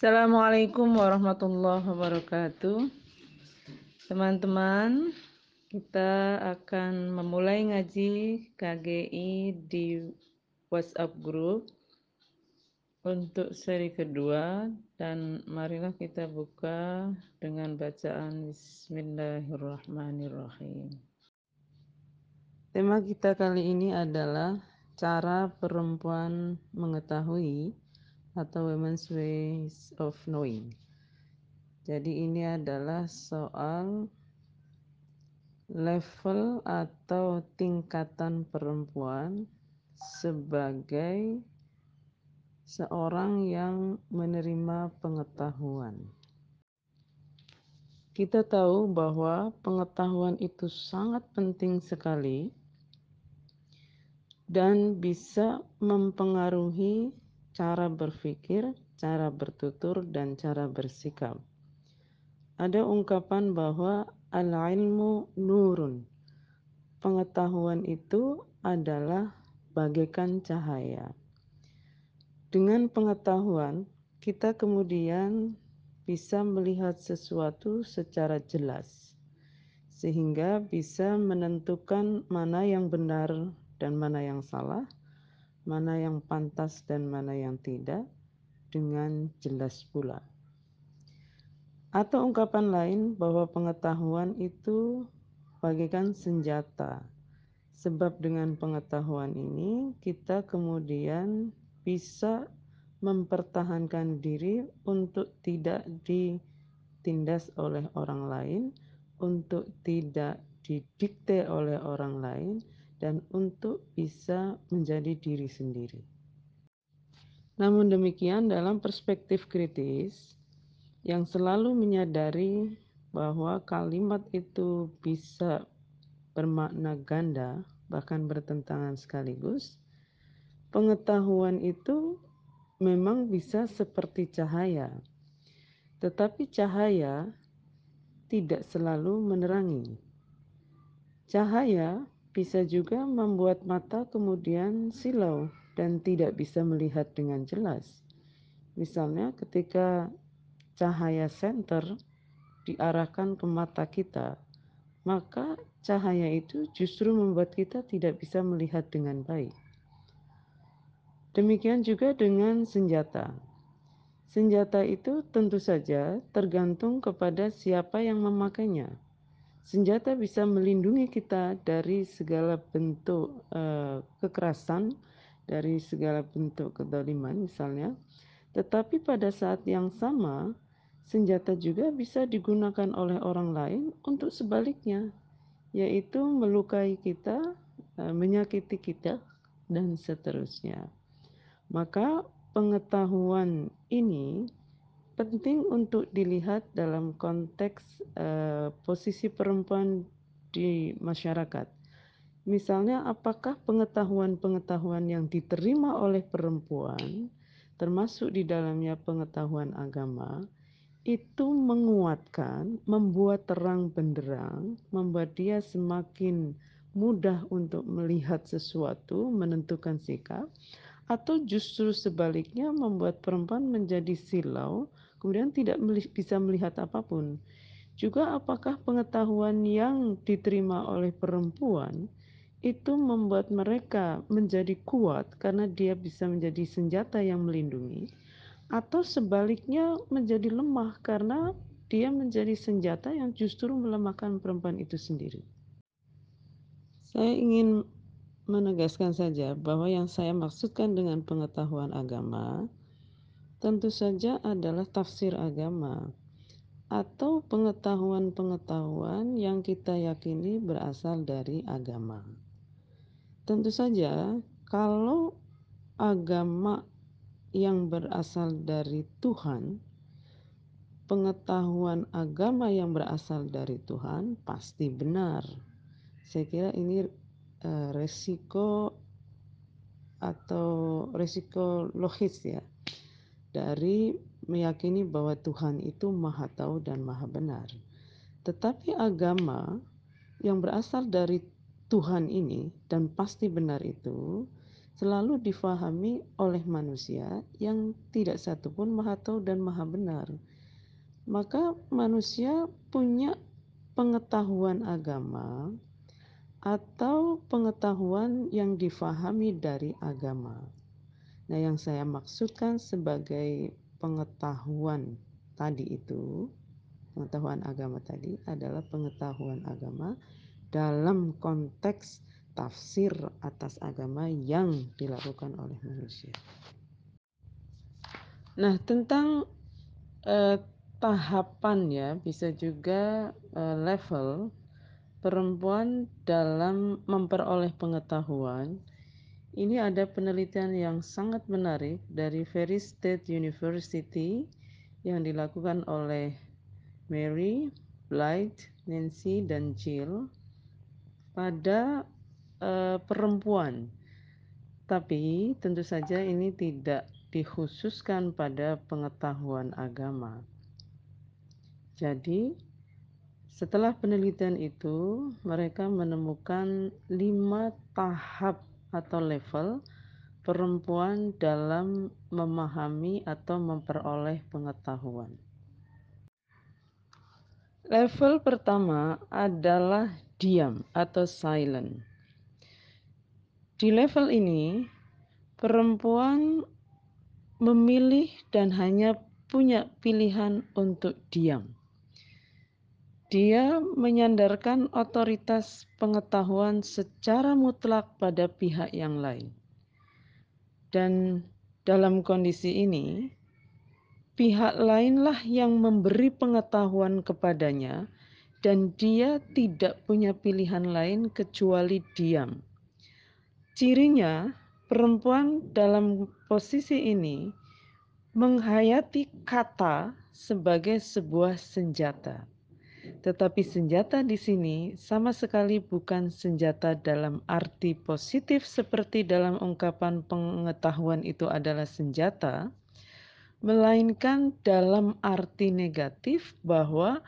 Assalamualaikum warahmatullahi wabarakatuh. Teman-teman, kita akan memulai ngaji KGI di WhatsApp group untuk seri kedua dan marilah kita buka dengan bacaan Bismillahirrahmanirrahim. Tema kita kali ini adalah cara perempuan mengetahui atau Women's Ways of Knowing. Jadi ini adalah soal level atau tingkatan perempuan sebagai seorang yang menerima pengetahuan. Kita tahu bahwa pengetahuan itu sangat penting sekali dan bisa mempengaruhi cara berpikir, cara bertutur, dan cara bersikap. Ada ungkapan bahwa al-ilmu nurun. Pengetahuan itu adalah bagaikan cahaya. Dengan pengetahuan, kita kemudian bisa melihat sesuatu secara jelas, sehingga bisa menentukan mana yang benar dan mana yang salah, mana yang pantas dan mana yang tidak dengan jelas pula. Atau ungkapan lain bahwa pengetahuan itu bagaikan senjata. Sebab dengan pengetahuan ini kita kemudian bisa mempertahankan diri untuk tidak ditindas oleh orang lain, untuk tidak didikte oleh orang lain, dan untuk bisa menjadi diri sendiri. Namun demikian, dalam perspektif kritis yang selalu menyadari bahwa kalimat itu bisa bermakna ganda, bahkan bertentangan sekaligus, pengetahuan itu memang bisa seperti cahaya, tetapi cahaya tidak selalu menerangi. Cahaya bisa juga membuat mata kemudian silau dan tidak bisa melihat dengan jelas. Misalnya ketika cahaya senter diarahkan ke mata kita, maka cahaya itu justru membuat kita tidak bisa melihat dengan baik. Demikian juga dengan senjata. Senjata itu tentu saja tergantung kepada siapa yang memakainya. Senjata bisa melindungi kita dari segala bentuk uh, kekerasan, dari segala bentuk kedoliman misalnya. Tetapi pada saat yang sama, senjata juga bisa digunakan oleh orang lain untuk sebaliknya, yaitu melukai kita, uh, menyakiti kita, dan seterusnya. Maka pengetahuan ini penting untuk dilihat dalam konteks uh, posisi perempuan di masyarakat. Misalnya, apakah pengetahuan-pengetahuan yang diterima oleh perempuan, termasuk di dalamnya pengetahuan agama, itu menguatkan, membuat terang benderang, membuat dia semakin mudah untuk melihat sesuatu, menentukan sikap, atau justru sebaliknya membuat perempuan menjadi silau, kemudian tidak bisa melihat apa pun. Juga apakah pengetahuan yang diterima oleh perempuan itu membuat mereka menjadi kuat karena dia bisa menjadi senjata yang melindungi atau sebaliknya menjadi lemah karena dia menjadi senjata yang justru melemahkan perempuan itu sendiri. Saya ingin menegaskan saja bahwa yang saya maksudkan dengan pengetahuan agama tentu saja adalah tafsir agama atau pengetahuan-pengetahuan yang kita yakini berasal dari agama. Tentu saja, kalau agama yang berasal dari Tuhan, pengetahuan agama yang berasal dari Tuhan pasti benar. Saya kira ini uh, resiko atau resiko logis ya dari meyakini bahwa Tuhan itu maha tahu dan maha benar. Tetapi agama yang berasal dari Tuhan ini dan pasti benar itu selalu difahami oleh manusia yang tidak satupun maha tahu dan maha benar. Maka manusia punya pengetahuan agama atau pengetahuan yang difahami dari agama. Nah, yang saya maksudkan sebagai pengetahuan tadi itu, pengetahuan agama tadi adalah pengetahuan agama dalam konteks tafsir atas agama yang dilakukan oleh manusia. Nah, tentang eh, tahapan ya, bisa juga eh, level perempuan dalam memperoleh pengetahuan, ini ada penelitian yang sangat menarik dari Ferry State University yang dilakukan oleh Mary, Blight, Nancy, dan Jill pada uh, perempuan. Tapi tentu saja ini tidak dikhususkan pada pengetahuan agama. Jadi, setelah penelitian itu, mereka menemukan lima tahap atau level perempuan dalam memahami atau memperoleh pengetahuan. Level pertama adalah diam atau silent. Di level ini, perempuan memilih dan hanya punya pilihan untuk diam. Dia menyandarkan otoritas pengetahuan secara mutlak pada pihak yang lain. Dan dalam kondisi ini, pihak lainlah yang memberi pengetahuan kepadanya, dan dia tidak punya pilihan lain kecuali diam. Cirinya, perempuan dalam posisi ini menghayati kata sebagai sebuah senjata tetapi senjata di sini sama sekali bukan senjata dalam arti positif seperti dalam ungkapan pengetahuan itu adalah senjata, melainkan dalam arti negatif bahwa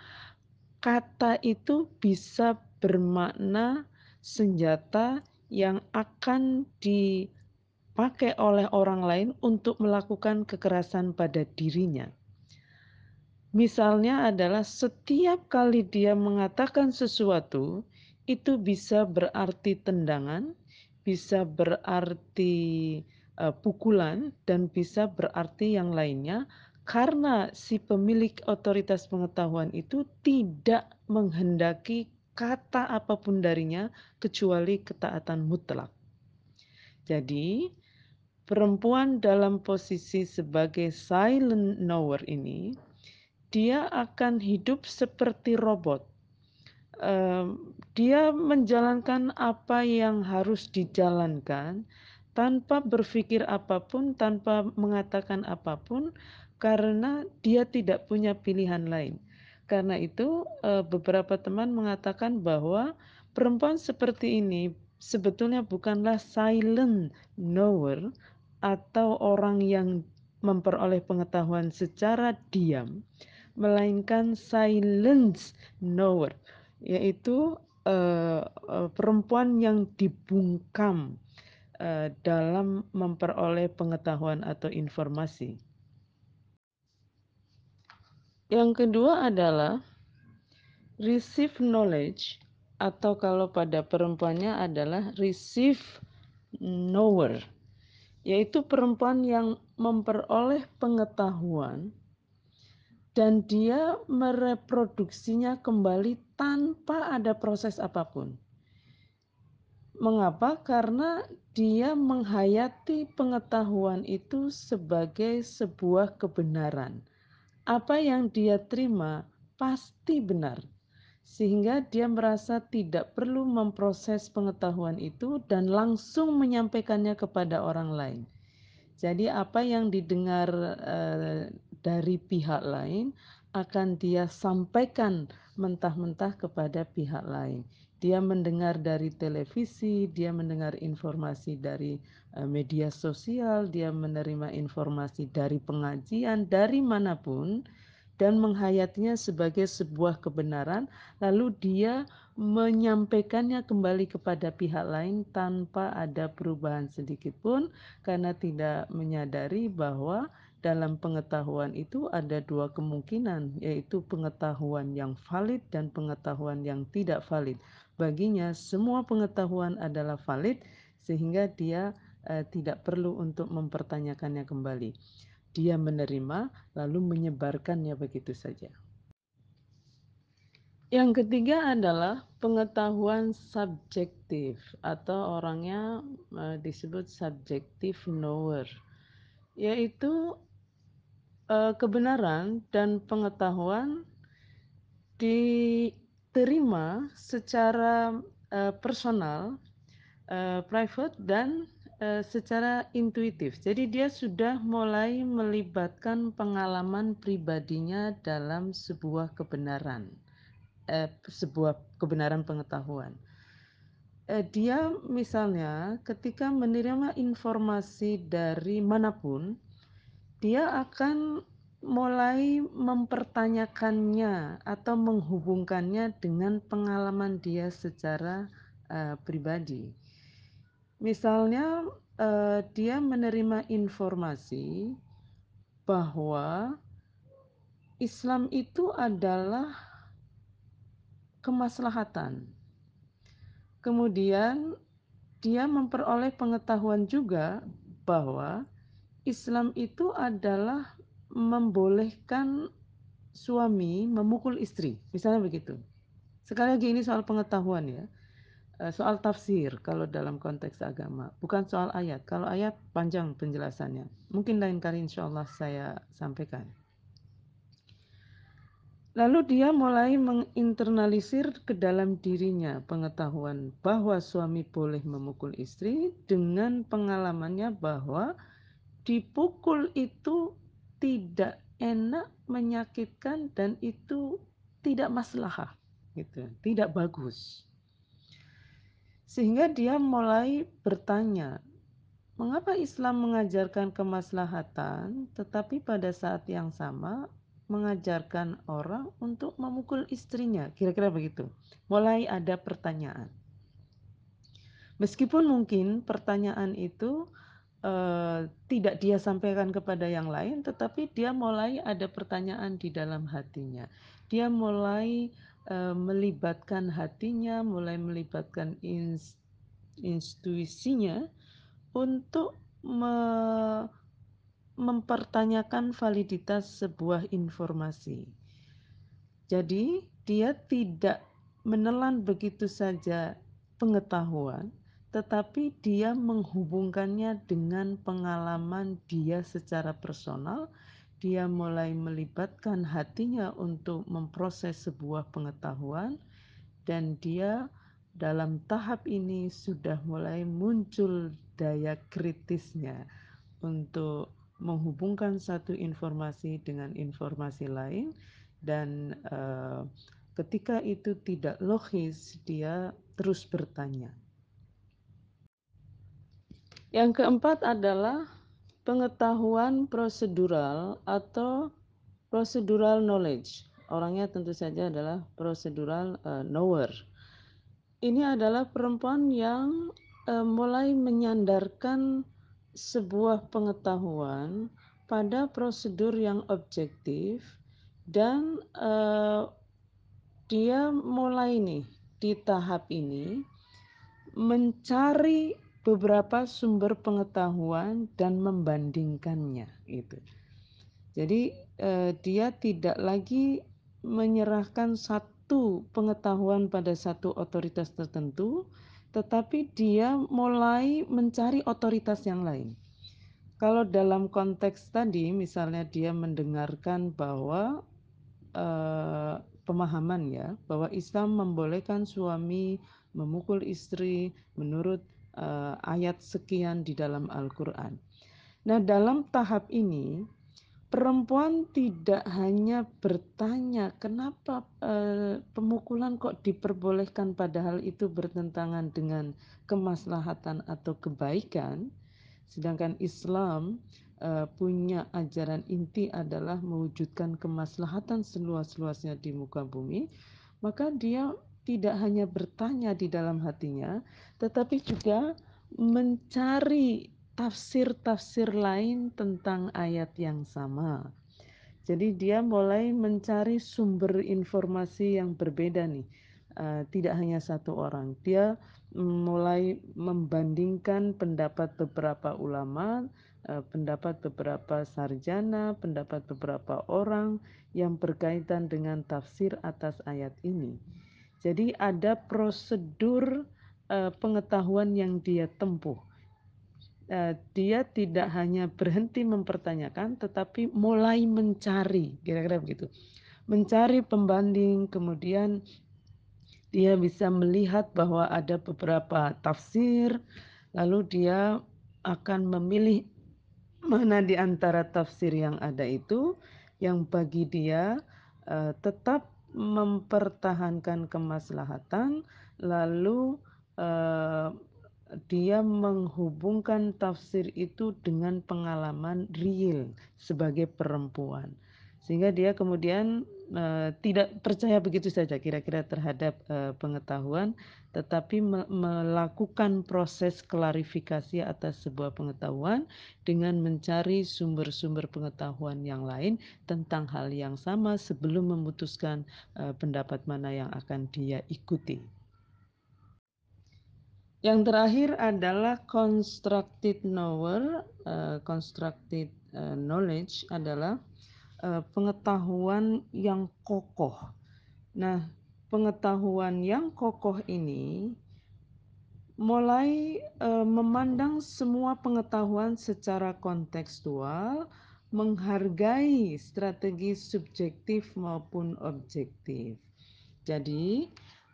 kata itu bisa bermakna senjata yang akan dipakai oleh orang lain untuk melakukan kekerasan pada dirinya. Misalnya adalah setiap kali dia mengatakan sesuatu, itu bisa berarti tendangan, bisa berarti uh, pukulan, dan bisa berarti yang lainnya, karena si pemilik otoritas pengetahuan itu tidak menghendaki kata apa pun darinya kecuali ketaatan mutlak. Jadi, perempuan dalam posisi sebagai silent knower ini dia akan hidup seperti robot. dia menjalankan apa yang harus dijalankan tanpa berpikir apa pun, tanpa mengatakan apa pun, karena dia tidak punya pilihan lain. Karena itu, beberapa teman mengatakan bahwa perempuan seperti ini sebetulnya bukanlah silent knower atau orang yang memperoleh pengetahuan secara diam, melainkan silence knower, yaitu uh, perempuan yang dibungkam uh, dalam memperoleh pengetahuan atau informasi. Yang kedua adalah receive knowledge atau kalau pada perempuannya adalah receive knower, yaitu perempuan yang memperoleh pengetahuan dan dia mereproduksinya kembali tanpa ada proses apa pun. Mengapa? Karena dia menghayati pengetahuan itu sebagai sebuah kebenaran. Apa yang dia terima pasti benar, sehingga dia merasa tidak perlu memproses pengetahuan itu dan langsung menyampaikannya kepada orang lain. Jadi, apa yang didengar eh, dari pihak lain akan dia sampaikan mentah-mentah kepada pihak lain. Dia mendengar dari televisi, dia mendengar informasi dari uh, media sosial, dia menerima informasi dari pengajian, dari mana pun, dan menghayatinya sebagai sebuah kebenaran, lalu dia menyampaikannya kembali kepada pihak lain tanpa ada perubahan sedikit pun, karena tidak menyadari bahwa dalam pengetahuan itu ada dua kemungkinan, yaitu pengetahuan yang valid dan pengetahuan yang tidak valid. Baginya, semua pengetahuan adalah valid, sehingga dia eh, tidak perlu untuk mempertanyakannya kembali. Dia menerima, lalu menyebarkannya begitu saja. Yang ketiga adalah pengetahuan subjektif atau orangnya eh, disebut subjektif knower, yaitu kebenaran dan pengetahuan diterima secara uh, personal, uh, private dan secara intuitif. Jadi dia sudah mulai melibatkan pengalaman pribadinya dalam sebuah kebenaran, sebuah kebenaran pengetahuan. dia misalnya ketika menerima informasi dari mana pun, dia akan mulai mempertanyakannya atau menghubungkannya dengan pengalaman dia secara uh, pribadi. Misalnya, uh, dia menerima informasi bahwa Islam itu adalah kemaslahatan. Kemudian, dia memperoleh pengetahuan juga bahwa Islam itu adalah membolehkan suami memukul istri, misalnya begitu. Sekali lagi ini soal pengetahuan ya, eh, soal tafsir kalau dalam konteks agama, bukan soal ayat. Kalau ayat panjang penjelasannya, mungkin lain kali insya Allah saya sampaikan. Lalu dia mulai menginternalisir ke dalam dirinya pengetahuan bahwa suami boleh memukul istri dengan pengalamannya bahwa dipukul itu tidak enak, menyakitkan dan itu tidak maslahah gitu, tidak bagus. Sehingga dia mulai bertanya, mengapa Islam mengajarkan kemaslahatan tetapi pada saat yang sama mengajarkan orang untuk memukul istrinya? Kira-kira begitu. Mulai ada pertanyaan. Meskipun mungkin pertanyaan itu uh, tidak dia sampaikan kepada yang lain, tetapi dia mulai ada pertanyaan di dalam hatinya. Dia mulai uh, melibatkan hatinya, mulai melibatkan ins intuisinya untuk me mempertanyakan validitas sebuah informasi. Jadi, dia tidak menelan begitu saja pengetahuan, tetapi dia menghubungkannya dengan pengalaman dia secara personal. Dia mulai melibatkan hatinya untuk memproses sebuah pengetahuan, dan dia dalam tahap ini sudah mulai muncul daya kritisnya untuk menghubungkan satu informasi dengan informasi lain, dan uh, ketika itu tidak logis, dia terus bertanya. Yang keempat adalah pengetahuan prosedural atau procedural knowledge. Orangnya tentu saja adalah procedural uh, knower. Ini adalah perempuan yang uh, mulai menyandarkan sebuah pengetahuan pada prosedur yang objektif dan uh, dia mulai nih di tahap ini mencari beberapa sumber pengetahuan dan membandingkannya itu. Jadi eh, dia tidak lagi menyerahkan satu pengetahuan pada satu otoritas tertentu, tetapi dia mulai mencari otoritas yang lain. Kalau dalam konteks tadi, misalnya dia mendengarkan bahwa eh, pemahaman ya, bahwa Islam membolehkan suami memukul istri menurut uh, ayat sekian di dalam Al-Quran. Nah, dalam tahap ini, perempuan tidak hanya bertanya kenapa uh, pemukulan kok diperbolehkan padahal itu bertentangan dengan kemaslahatan atau kebaikan, sedangkan Islam uh, punya ajaran inti adalah mewujudkan kemaslahatan seluas-luasnya di muka bumi, maka dia tidak hanya bertanya di dalam hatinya, tetapi juga mencari tafsir-tafsir lain tentang ayat yang sama. Jadi dia mulai mencari sumber informasi yang berbeda nih. Uh, tidak hanya satu orang. Dia mulai membandingkan pendapat beberapa ulama, uh, pendapat beberapa sarjana, pendapat beberapa orang yang berkaitan dengan tafsir atas ayat ini. Jadi ada prosedur uh, pengetahuan yang dia tempuh. Uh, dia tidak hanya berhenti mempertanyakan, tetapi mulai mencari, kira-kira begitu. Mencari pembanding, kemudian dia bisa melihat bahwa ada beberapa tafsir, lalu dia akan memilih mana di antara tafsir yang ada itu yang bagi dia uh, tetap mempertahankan kemaslahatan lalu uh, dia menghubungkan tafsir itu dengan pengalaman real sebagai perempuan sehingga dia kemudian uh, tidak percaya begitu saja kira-kira terhadap uh, pengetahuan tetapi me melakukan proses klarifikasi atas sebuah pengetahuan dengan mencari sumber-sumber pengetahuan yang lain tentang hal yang sama sebelum memutuskan uh, pendapat mana yang akan dia ikuti. Yang terakhir adalah constructed knower, uh, constructed uh, knowledge adalah pengetahuan yang kokoh. Nah, pengetahuan yang kokoh ini mulai uh, memandang semua pengetahuan secara kontekstual, menghargai strategi subjektif maupun objektif. Jadi,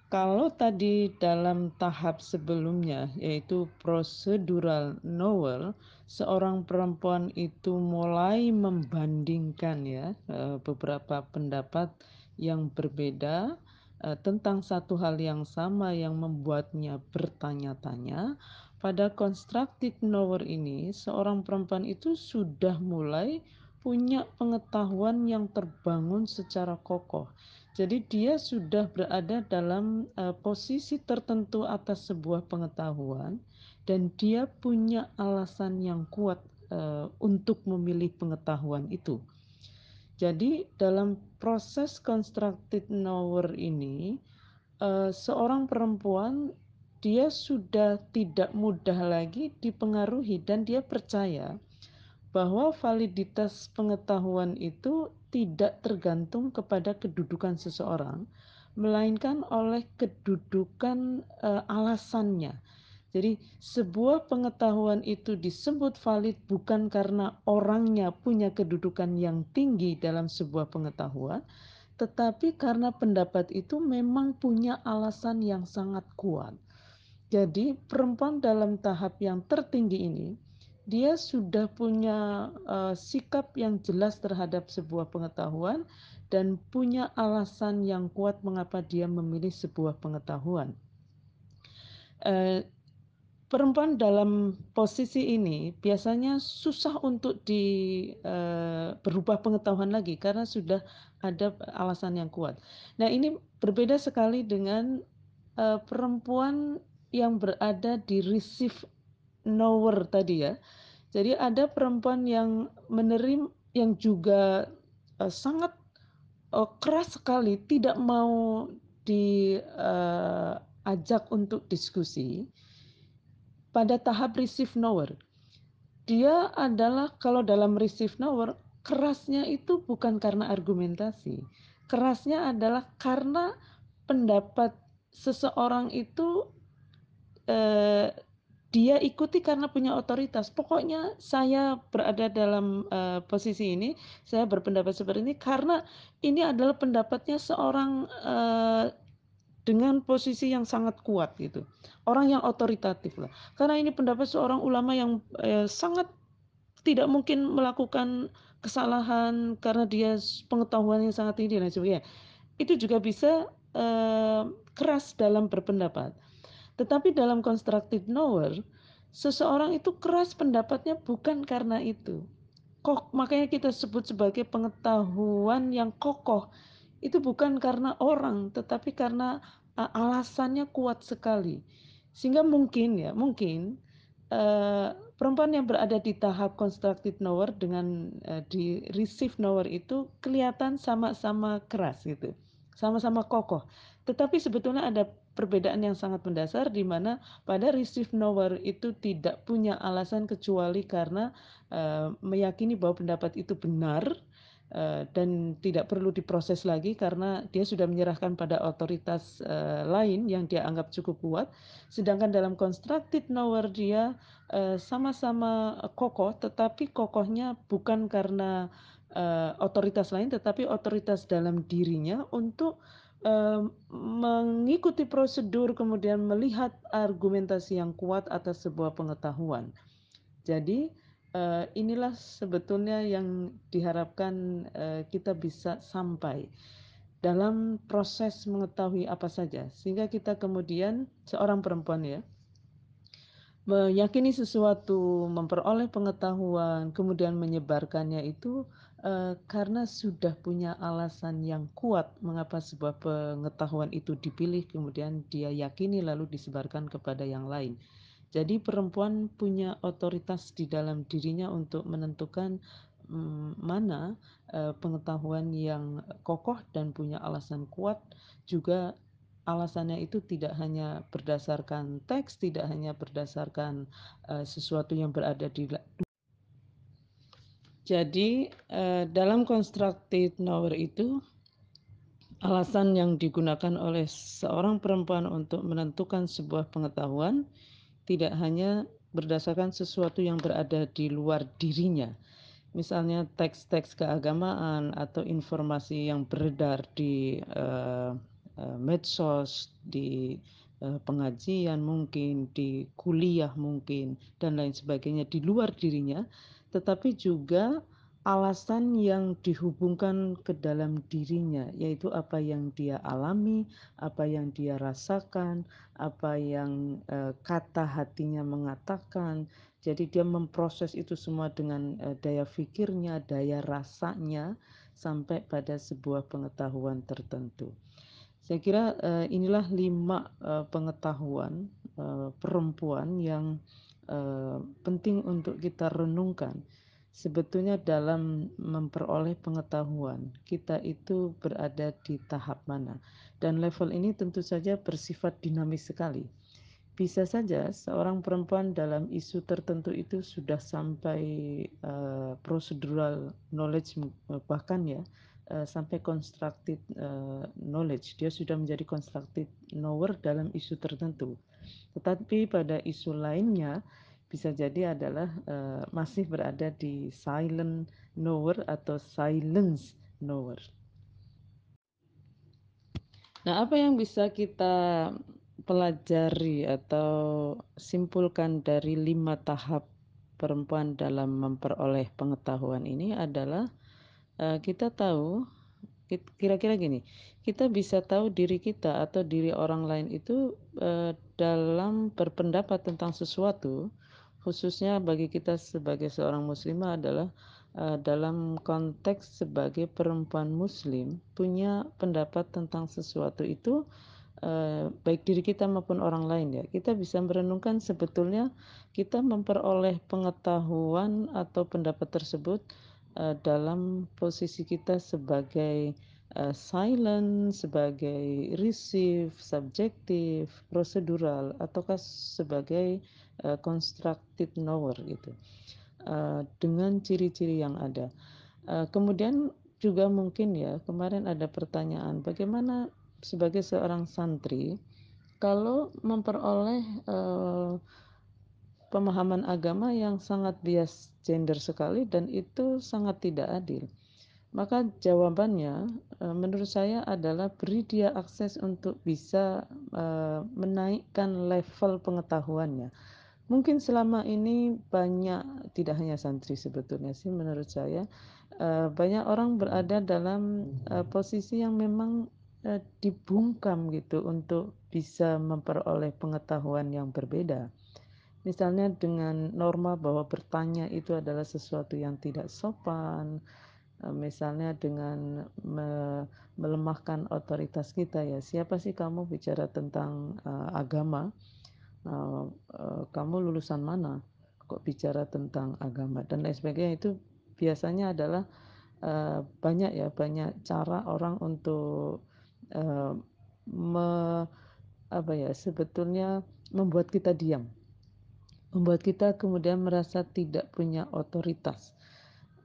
kalau tadi dalam tahap sebelumnya, yaitu prosedural knower, seorang perempuan itu mulai membandingkan ya eh, beberapa pendapat yang berbeda uh, tentang satu hal yang sama yang membuatnya bertanya-tanya, pada constructive knower ini seorang perempuan itu sudah mulai punya pengetahuan yang terbangun secara kokoh. Jadi dia sudah berada dalam uh, posisi tertentu atas sebuah pengetahuan dan dia punya alasan yang kuat uh, untuk memilih pengetahuan itu. Jadi dalam proses constructed knower ini, uh, seorang perempuan dia sudah tidak mudah lagi dipengaruhi dan dia percaya bahwa validitas pengetahuan itu tidak tergantung kepada kedudukan seseorang, melainkan oleh kedudukan uh, alasannya. Jadi sebuah pengetahuan itu disebut valid bukan karena orangnya punya kedudukan yang tinggi dalam sebuah pengetahuan, tetapi karena pendapat itu memang punya alasan yang sangat kuat. Jadi perempuan dalam tahap yang tertinggi ini, dia sudah punya uh, sikap yang jelas terhadap sebuah pengetahuan dan punya alasan yang kuat mengapa dia memilih sebuah pengetahuan. Uh, perempuan dalam posisi ini biasanya susah untuk di uh, berubah pengetahuan lagi karena sudah ada alasan yang kuat. Nah, ini berbeda sekali dengan uh, perempuan yang berada di receive knower tadi ya. Jadi ada perempuan yang menerima yang juga uh, sangat uh, keras sekali tidak mau diajak uh, untuk diskusi pada tahap receive knower. Dia adalah kalau dalam receive knower kerasnya itu bukan karena argumentasi. Kerasnya adalah karena pendapat seseorang itu dia ikuti karena punya otoritas. Pokoknya saya berada dalam uh, posisi ini, saya berpendapat seperti ini karena ini adalah pendapatnya seorang uh, dengan posisi yang sangat kuat gitu. Orang yang otoritatif lah. Karena ini pendapat seorang ulama yang eh, sangat tidak mungkin melakukan kesalahan karena dia pengetahuan yang sangat tinggi dan sebagainya. Itu juga bisa eh, keras dalam berpendapat. Tetapi dalam constructive knower, seseorang itu keras pendapatnya bukan karena itu. kok makanya kita sebut sebagai pengetahuan yang kokoh. Itu bukan karena orang, tetapi karena uh, alasannya kuat sekali. Sehingga mungkin ya, mungkin uh, perempuan yang berada di tahap constructed knower dengan uh, di receive knower itu kelihatan sama-sama keras gitu. Sama-sama kokoh. Tetapi sebetulnya ada perbedaan yang sangat mendasar di mana pada receive knower itu tidak punya alasan kecuali karena uh, meyakini bahwa pendapat itu benar uh, dan tidak perlu diproses lagi karena dia sudah menyerahkan pada otoritas uh, lain yang dia anggap cukup kuat. Sedangkan dalam constructed knower dia sama-sama kokoh, tetapi kokohnya bukan karena otoritas lain, tetapi otoritas dalam dirinya untuk mengikuti prosedur kemudian melihat argumentasi yang kuat atas sebuah pengetahuan. Jadi inilah sebetulnya yang diharapkan kita bisa sampai dalam proses mengetahui apa saja sehingga kita kemudian seorang perempuan ya meyakini sesuatu, memperoleh pengetahuan, kemudian menyebarkannya itu Uh, karena sudah punya alasan yang kuat mengapa sebuah pengetahuan itu dipilih kemudian dia yakini lalu disebarkan kepada yang lain. Jadi perempuan punya otoritas di dalam dirinya untuk menentukan um, mana uh, pengetahuan yang kokoh dan punya alasan kuat juga alasannya itu tidak hanya berdasarkan teks, tidak hanya berdasarkan uh, sesuatu yang berada di jadi uh, dalam constructed knower itu alasan yang digunakan oleh seorang perempuan untuk menentukan sebuah pengetahuan tidak hanya berdasarkan sesuatu yang berada di luar dirinya. Misalnya teks-teks keagamaan atau informasi yang beredar di uh, medsos, di pengajian mungkin, di kuliah mungkin, dan lain sebagainya di luar dirinya, tetapi juga alasan yang dihubungkan ke dalam dirinya, yaitu apa yang dia alami, apa yang dia rasakan, apa yang uh, kata hatinya mengatakan. Jadi dia memproses itu semua dengan uh, daya pikirnya, daya rasanya sampai pada sebuah pengetahuan tertentu. Saya kira uh, inilah lima uh, pengetahuan uh, perempuan yang uh, penting untuk kita renungkan. Sebetulnya dalam memperoleh pengetahuan kita itu berada di tahap mana. Dan level ini tentu saja bersifat dinamis sekali. Bisa saja seorang perempuan dalam isu tertentu itu sudah sampai uh, procedural knowledge bahkan ya uh, sampai constructed uh, knowledge dia sudah menjadi constructed knower dalam isu tertentu tetapi pada isu lainnya bisa jadi adalah uh, masih berada di silent knower atau silence knower. Nah, apa yang bisa kita pelajari atau simpulkan dari lima tahap perempuan dalam memperoleh pengetahuan ini adalah uh, kita tahu kira-kira gini, kita bisa tahu diri kita atau diri orang lain itu uh, dalam berpendapat tentang sesuatu khususnya bagi kita sebagai seorang muslimah adalah uh, dalam konteks sebagai perempuan muslim punya pendapat tentang sesuatu itu baik diri kita maupun orang lain ya kita bisa merenungkan sebetulnya kita memperoleh pengetahuan atau pendapat tersebut uh, dalam posisi kita sebagai uh, silent, sebagai receive, subjektif, prosedural, ataukah sebagai uh, constructed knower gitu uh, dengan ciri-ciri yang ada. Uh, kemudian juga mungkin ya kemarin ada pertanyaan bagaimana sebagai seorang santri kalau memperoleh uh, pemahaman agama yang sangat bias gender sekali dan itu sangat tidak adil. Maka jawabannya menurut saya adalah beri dia akses untuk bisa menaikkan level pengetahuannya mungkin selama ini banyak tidak hanya santri sebetulnya sih menurut saya uh, banyak orang berada dalam posisi yang memang dibungkam gitu untuk bisa memperoleh pengetahuan yang berbeda Misalnya dengan norma bahwa bertanya itu adalah sesuatu yang tidak sopan, eh, misalnya dengan me melemahkan otoritas kita ya, "Siapa sih kamu bicara tentang, uh, agama? Uh, uh, kamu lulusan mana? Kok bicara tentang agama?" Dan lain sebagainya. Itu biasanya adalah, uh, banyak ya, banyak cara orang untuk, uh, me apa ya, sebetulnya membuat kita diam. Membuat kita kemudian merasa tidak punya otoritas,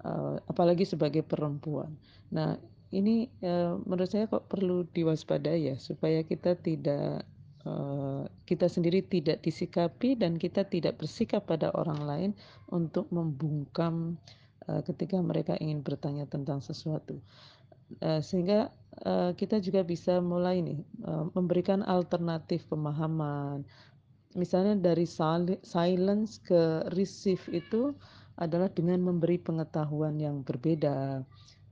uh, apalagi sebagai perempuan. Nah, ini, uh, menurut saya kok perlu diwaspadai ya, supaya kita tidak, uh, kita sendiri tidak disikapi dan kita tidak bersikap pada orang lain untuk membungkam, ketika mereka ingin bertanya tentang sesuatu. Sehingga, kita juga bisa mulai nih, memberikan alternatif pemahaman, Misalnya dari silence ke receive itu adalah dengan memberi pengetahuan yang berbeda.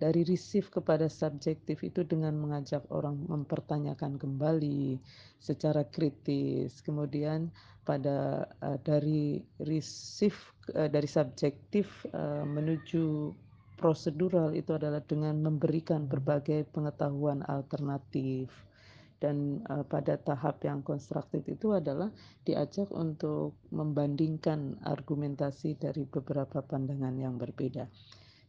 Dari receive kepada subjektif itu dengan mengajak orang mempertanyakan kembali secara kritis. Kemudian pada uh, dari receive uh, dari subjektif uh, menuju prosedural itu adalah dengan memberikan berbagai pengetahuan alternatif dan uh, pada tahap yang konstruktif itu adalah diajak untuk membandingkan argumentasi dari beberapa pandangan yang berbeda.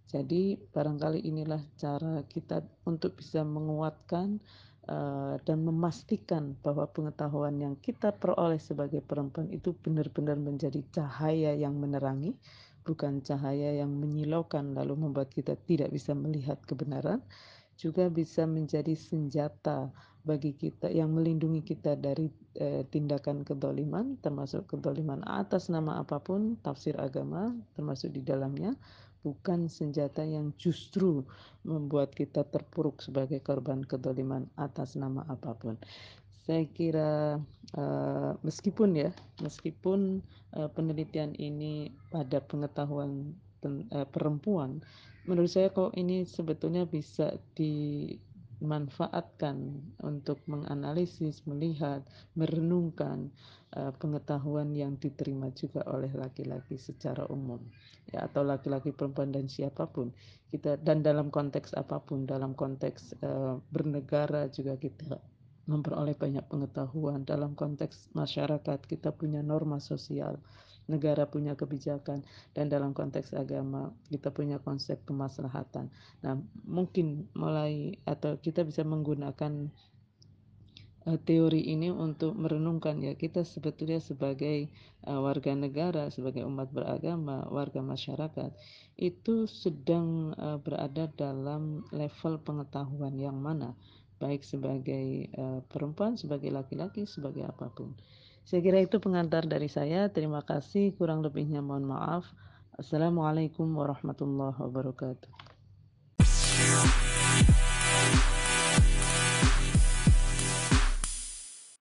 Jadi barangkali inilah cara kita untuk bisa menguatkan uh, dan memastikan bahwa pengetahuan yang kita peroleh sebagai perempuan itu benar-benar menjadi cahaya yang menerangi, bukan cahaya yang menyilaukan lalu membuat kita tidak bisa melihat kebenaran, juga bisa menjadi senjata bagi kita yang melindungi kita dari eh, tindakan kedoliman termasuk kedoliman atas nama apa pun tafsir agama termasuk di dalamnya bukan senjata yang justru membuat kita terpuruk sebagai korban kedoliman atas nama apa pun. Saya kira uh, meskipun ya meskipun uh, penelitian ini pada pengetahuan uh, perempuan menurut saya kok ini sebetulnya bisa dimanfaatkan untuk menganalisis, melihat, merenungkan uh, pengetahuan yang diterima juga oleh laki-laki secara umum ya atau laki-laki perempuan dan siapa pun. Kita dan dalam konteks apa pun dalam konteks uh, bernegara juga kita memperoleh banyak pengetahuan. Dalam konteks masyarakat kita punya norma sosial negara punya kebijakan dan dalam konteks agama kita punya konsep kemaslahatan. Nah, mungkin mulai atau kita bisa menggunakan uh, teori ini untuk merenungkan ya kita sebetulnya sebagai uh, warga negara, sebagai umat beragama, warga masyarakat itu sedang uh, berada dalam level pengetahuan yang mana baik sebagai uh, perempuan, sebagai laki-laki, sebagai apa pun. Saya kira itu pengantar dari saya. Terima kasih. Kurang lebihnya mohon maaf. Assalamualaikum warahmatullahi wabarakatuh.